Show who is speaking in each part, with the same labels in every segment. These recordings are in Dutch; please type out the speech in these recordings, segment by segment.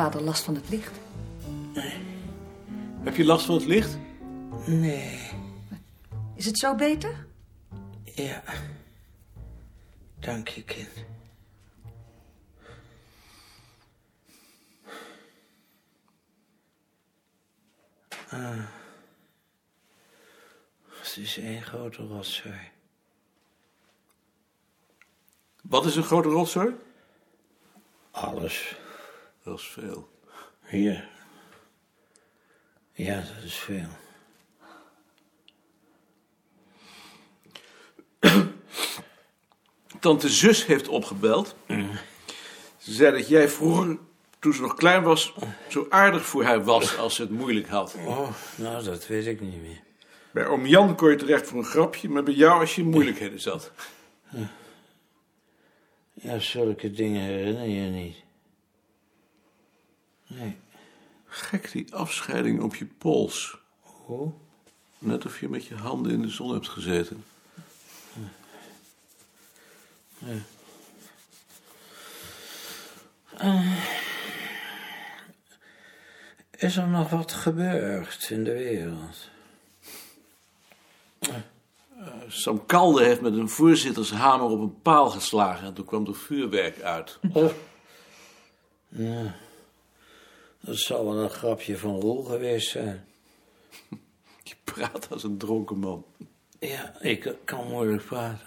Speaker 1: vader last van het licht?
Speaker 2: Heb je last van het licht?
Speaker 3: Nee,
Speaker 1: Is het zo beter?
Speaker 3: ja. Dank je, kind. Ah. Het is één grote rotzooi.
Speaker 2: Wat is een grote rotzooi?
Speaker 3: Alles.
Speaker 2: Dat is veel.
Speaker 3: Hier. Ja, dat is veel.
Speaker 2: Tante Zus heeft opgebeld. Ze zei dat jij vroeger, toen ze nog klein was, zo aardig voor haar was als ze het moeilijk had.
Speaker 3: Oh, nou, dat weet ik niet meer.
Speaker 2: Bij oom Jan kon je terecht voor een grapje, maar bij jou als je in moeilijkheden zat.
Speaker 3: Ja, zulke dingen herinner je niet. Nee.
Speaker 2: Gek die afscheiding op je pols.
Speaker 3: Hoe?
Speaker 2: Net of je met je handen in de zon hebt gezeten.
Speaker 3: Is er nog wat gebeurd in de wereld?
Speaker 2: Sam Kalde heeft met een voorzittershamer op een paal geslagen en toen kwam er vuurwerk uit.
Speaker 3: Dat zal wel een grapje van Roel geweest zijn.
Speaker 2: Je praat als een dronken man.
Speaker 3: Ja, ik kan moeilijk praten.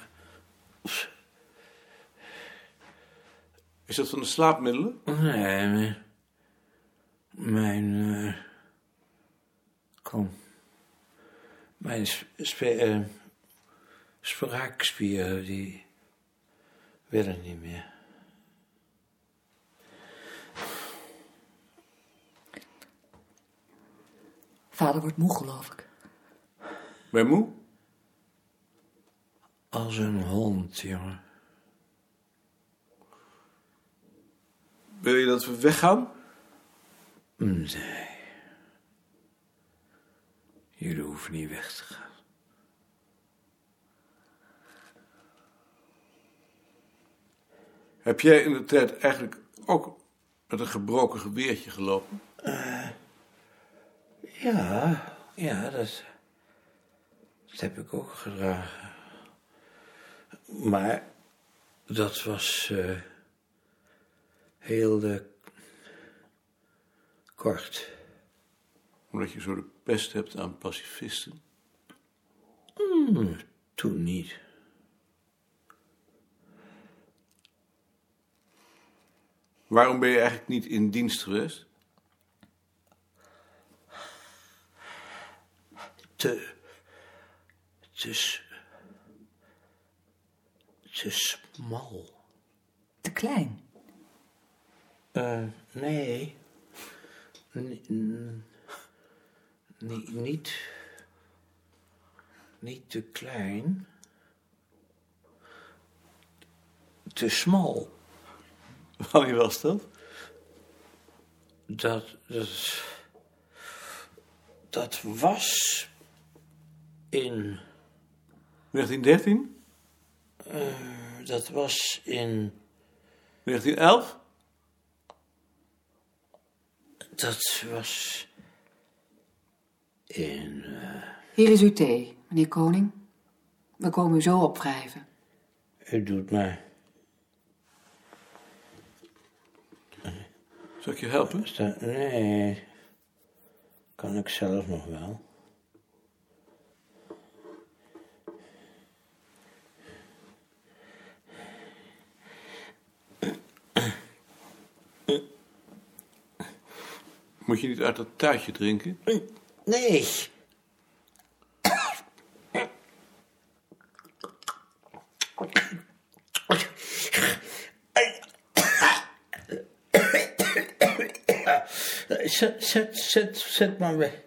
Speaker 2: Is dat van de slaapmiddelen?
Speaker 3: Nee, mijn... Mijn... eh, kom. Mijn sp eh, spraakspieren, die... willen niet meer.
Speaker 1: Vader wordt moe, geloof ik.
Speaker 2: Ben je moe?
Speaker 3: Als een hond, jongen.
Speaker 2: Wil je dat we weggaan?
Speaker 3: Nee. Jullie hoeven niet weg te gaan.
Speaker 2: Heb jij in de tijd eigenlijk ook met een gebroken geweertje gelopen?
Speaker 3: Ja, ja, dat, dat heb ik ook gedragen. Maar dat was eh, heel eh, kort.
Speaker 2: Omdat je zo de pest hebt aan pacifisten?
Speaker 3: Toen niet.
Speaker 2: Waarom ben je eigenlijk niet in dienst geweest?
Speaker 3: Te. te. te smal.
Speaker 1: Te klein.
Speaker 3: Eh, nee. N- ni- niet. Niet te klein. Te smal.
Speaker 2: Wanneer was dat?
Speaker 3: Dat. Dat. Dat was. In.
Speaker 2: 1913?
Speaker 3: Dat was in.
Speaker 2: 1911?
Speaker 3: Dat was. In. eh,
Speaker 1: Hier is uw thee, meneer Koning. We komen u zo opwrijven.
Speaker 3: u doet mij.
Speaker 2: Zal ik je helpen?
Speaker 3: Nee. Kan ik zelf nog wel.
Speaker 2: Moet je niet uit dat tuitje drinken?
Speaker 3: Nee. Zet, zet, zet, zet maar weg.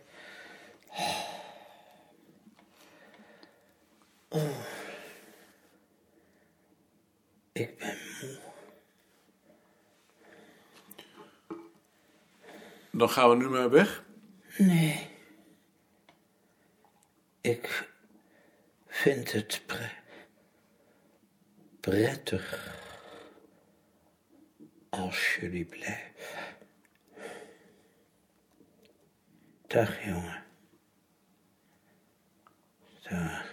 Speaker 2: gaan we nu maar weg?
Speaker 3: Nee. Ik vind het pre prettig als jullie blijven. Dag, jongen. Dag.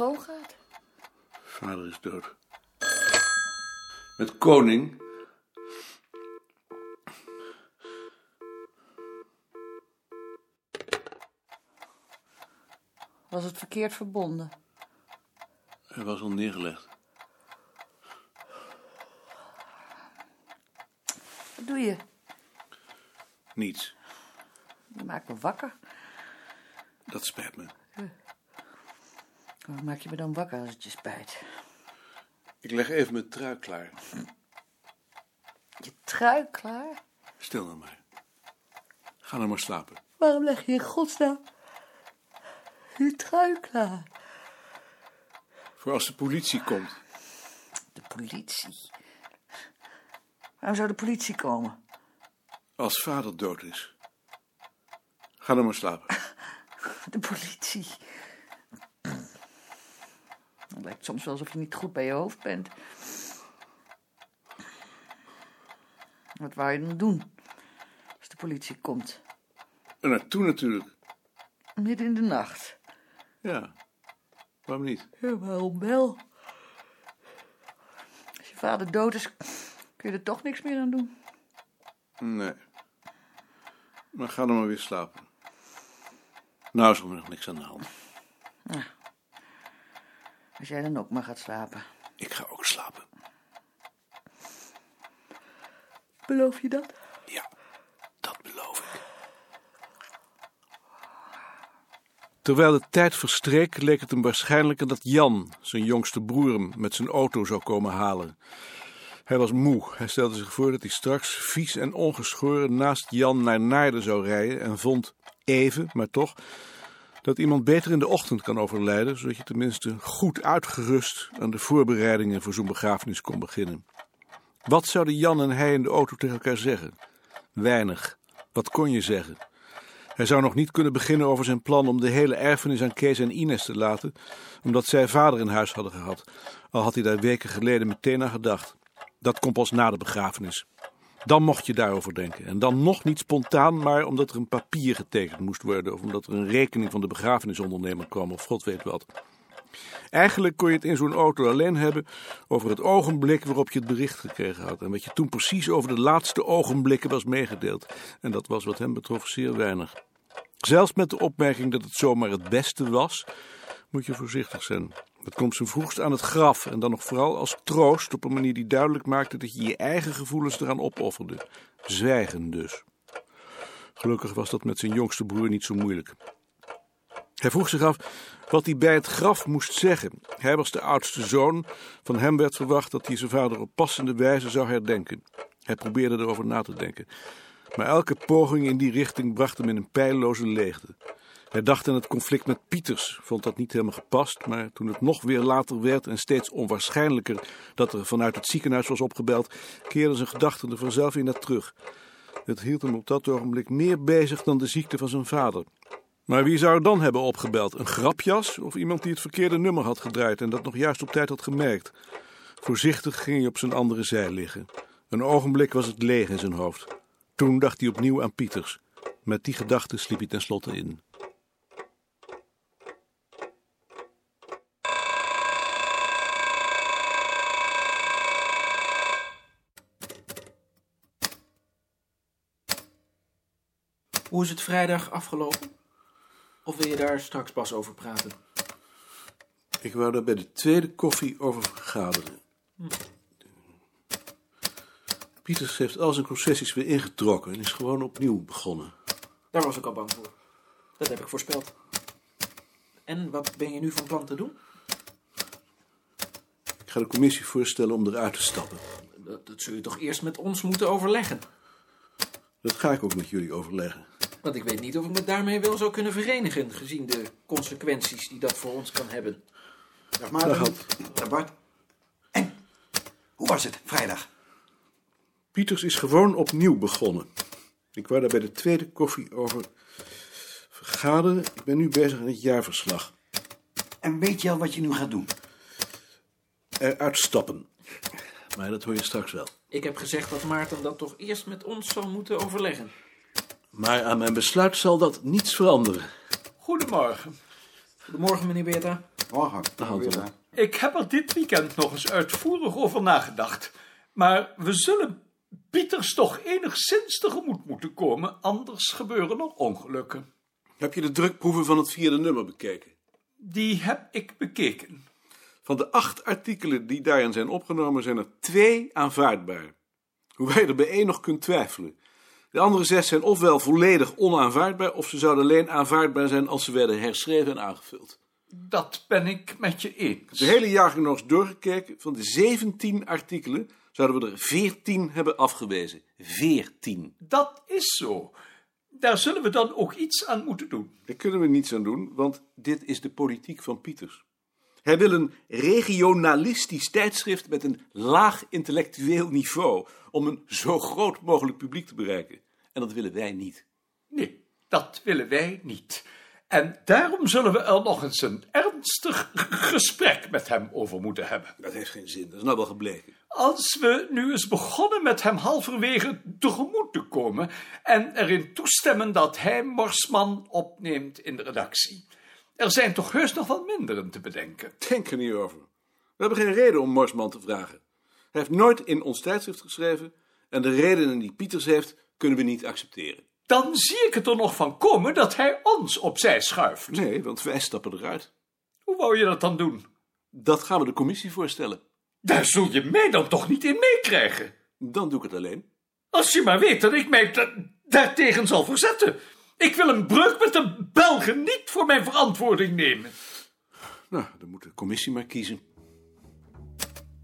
Speaker 1: Telefoon gaat.
Speaker 2: Vader is dood. Met koning.
Speaker 1: Was het verkeerd verbonden?
Speaker 2: Hij was al neergelegd.
Speaker 1: Wat doe je?
Speaker 2: Niets.
Speaker 1: Je maakt me wakker.
Speaker 2: Dat spijt me.
Speaker 1: Waarom maak je me dan wakker als het je spijt?
Speaker 2: Ik leg even mijn trui klaar.
Speaker 1: Je trui klaar?
Speaker 2: Stil nou maar. Ga nou maar slapen.
Speaker 1: Waarom leg je in godsnaam je trui klaar?
Speaker 2: Voor als de politie komt.
Speaker 1: De politie. Waarom zou de politie komen?
Speaker 2: Als vader dood is. Ga nou maar slapen.
Speaker 1: De politie. Lijkt soms wel alsof je niet goed bij je hoofd bent. Wat wou je dan doen? Als de politie komt.
Speaker 2: Er naartoe natuurlijk.
Speaker 1: Midden in de nacht.
Speaker 2: Ja. Waarom niet?
Speaker 1: Ja, waarom wel? Als je vader dood is, kun je er toch niks meer aan doen.
Speaker 2: Nee. Maar ga dan maar weer slapen. Nou is er nog niks aan de hand.
Speaker 1: Als jij dan ook maar gaat slapen.
Speaker 2: Ik ga ook slapen.
Speaker 1: Beloof je dat?
Speaker 2: Ja, dat beloof ik. Terwijl de tijd verstreek, leek het hem waarschijnlijker dat Jan, zijn jongste broer, hem met zijn auto zou komen halen. Hij was moe. Hij stelde zich voor dat hij straks vies en ongeschoren naast Jan naar Naarden zou rijden en vond, even, maar toch, dat iemand beter in de ochtend kan overlijden, zodat je tenminste goed uitgerust aan de voorbereidingen voor zo'n begrafenis kon beginnen. Wat zouden Jan en hij in de auto tegen elkaar zeggen? Weinig. Wat kon je zeggen? Hij zou nog niet kunnen beginnen over zijn plan om de hele erfenis aan Kees en Ines te laten, omdat zij vader in huis hadden gehad, al had hij daar weken geleden meteen aan gedacht. Dat komt pas na de begrafenis. Dan mocht je daarover denken. En dan nog niet spontaan, maar omdat er een papier getekend moest worden. Of omdat er een rekening van de begrafenisondernemer kwam, of god weet wat. Eigenlijk kon je het in zo'n auto alleen hebben over het ogenblik waarop je het bericht gekregen had. En wat je toen precies over de laatste ogenblikken was meegedeeld. En dat was wat hem betrof zeer weinig. Zelfs met de opmerking dat het zomaar het beste was, moet je voorzichtig zijn. Dat komt zijn vroegst aan het graf en dan nog vooral als troost op een manier die duidelijk maakte dat je je eigen gevoelens eraan opofferde. Zwijgen dus. Gelukkig was dat met zijn jongste broer niet zo moeilijk. Hij vroeg zich af wat hij bij het graf moest zeggen. Hij was de oudste zoon. Van hem werd verwacht dat hij zijn vader op passende wijze zou herdenken. Hij probeerde erover na te denken. Maar elke poging in die richting bracht hem in een pijlloze leegte. Hij dacht aan het conflict met Pieters, vond dat niet helemaal gepast, maar toen het nog weer later werd en steeds onwaarschijnlijker dat er vanuit het ziekenhuis was opgebeld, keerde zijn gedachten er vanzelf in naar terug. Het hield hem op dat ogenblik meer bezig dan de ziekte van zijn vader. Maar wie zou er dan hebben opgebeld? Een grapjas of iemand die het verkeerde nummer had gedraaid en dat nog juist op tijd had gemerkt? Voorzichtig ging hij op zijn andere zij liggen. Een ogenblik was het leeg in zijn hoofd. Toen dacht hij opnieuw aan Pieters. Met die gedachte sliep hij tenslotte in.
Speaker 4: Hoe is het vrijdag afgelopen? Of wil je daar straks pas over praten?
Speaker 2: Ik wou daar bij de tweede koffie over vergaderen. Pieters heeft al zijn concessies weer ingetrokken en is gewoon opnieuw begonnen.
Speaker 4: Daar was ik al bang voor. Dat heb ik voorspeld. En wat ben je nu van plan te doen?
Speaker 2: Ik ga de commissie voorstellen om eruit te stappen.
Speaker 4: Dat, dat zul je toch eerst met ons moeten overleggen.
Speaker 2: Dat ga ik ook met jullie overleggen.
Speaker 4: Want ik weet niet of ik me daarmee wel zou kunnen verenigen, gezien de consequenties die dat voor ons kan hebben.
Speaker 5: Dag Maarten.
Speaker 2: Dag,
Speaker 5: Dag Bart. En? Hoe was het, vrijdag?
Speaker 2: Pieters is gewoon opnieuw begonnen. Ik wou daar bij de tweede koffie over vergaderen. Ik ben nu bezig aan het jaarverslag.
Speaker 5: En weet je al wat je nu gaat doen?
Speaker 2: Eruit stappen. Maar dat hoor je straks wel.
Speaker 4: Ik heb gezegd dat Maarten dat toch eerst met ons zal moeten overleggen.
Speaker 2: Maar aan mijn besluit zal dat niets veranderen.
Speaker 6: Goedemorgen.
Speaker 4: Goedemorgen, meneer Beerta.
Speaker 5: Morgen.
Speaker 2: Anton.
Speaker 6: Ik heb er dit weekend nog eens uitvoerig over nagedacht. Maar we zullen Pieters toch enigszins tegemoet moeten komen, anders gebeuren er ongelukken.
Speaker 2: Heb je de drukproeven van het vierde nummer bekeken?
Speaker 6: Die heb ik bekeken.
Speaker 2: Van de acht artikelen die daarin zijn opgenomen, zijn er twee aanvaardbaar. Hoewel je er bij één nog kunt twijfelen. De andere zes zijn ofwel volledig onaanvaardbaar, of ze zouden alleen aanvaardbaar zijn als ze werden herschreven en aangevuld.
Speaker 6: Dat ben ik met je eens.
Speaker 2: De hele jaargang nog eens doorgekeken. Van de 17 artikelen zouden we er 14 hebben afgewezen. 14.
Speaker 6: Dat is zo. Daar zullen we dan ook iets aan moeten doen.
Speaker 2: Daar kunnen we niets aan doen, want dit is de politiek van Pieters. Hij wil een regionalistisch tijdschrift met een laag intellectueel niveau om een zo groot mogelijk publiek te bereiken. En dat willen wij niet.
Speaker 6: Nee, dat willen wij niet. En daarom zullen we er nog eens een ernstig gesprek met hem over moeten hebben.
Speaker 2: Dat heeft geen zin, dat is nou wel gebleken.
Speaker 6: Als we nu eens begonnen met hem halverwege tegemoet te komen en erin toestemmen dat hij Morsman opneemt in de redactie. Er zijn toch heus nog wel minderen te bedenken.
Speaker 2: Denk er niet over. We hebben geen reden om Morsman te vragen. Hij heeft nooit in ons tijdschrift geschreven en de redenen die Pieters heeft kunnen we niet accepteren.
Speaker 6: Dan zie ik het er nog van komen dat hij ons opzij schuift.
Speaker 2: Nee, want wij stappen eruit.
Speaker 6: Hoe wou je dat dan doen?
Speaker 2: Dat gaan we de commissie voorstellen.
Speaker 6: Daar zul je mij dan toch niet in meekrijgen?
Speaker 2: Dan doe ik het alleen.
Speaker 6: Als je maar weet dat ik mij da- daartegen zal verzetten. Ik wil een breuk met de Belgen niet voor mijn verantwoording nemen.
Speaker 2: Nou, dan moet de commissie maar kiezen.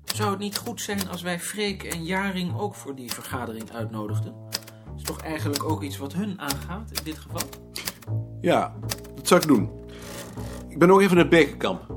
Speaker 4: Zou het niet goed zijn als wij Freek en Jaring ook voor die vergadering uitnodigden? is toch eigenlijk ook iets wat hun aangaat in dit geval?
Speaker 2: Ja, dat zou ik doen. Ik ben ook even naar Bekenkamp.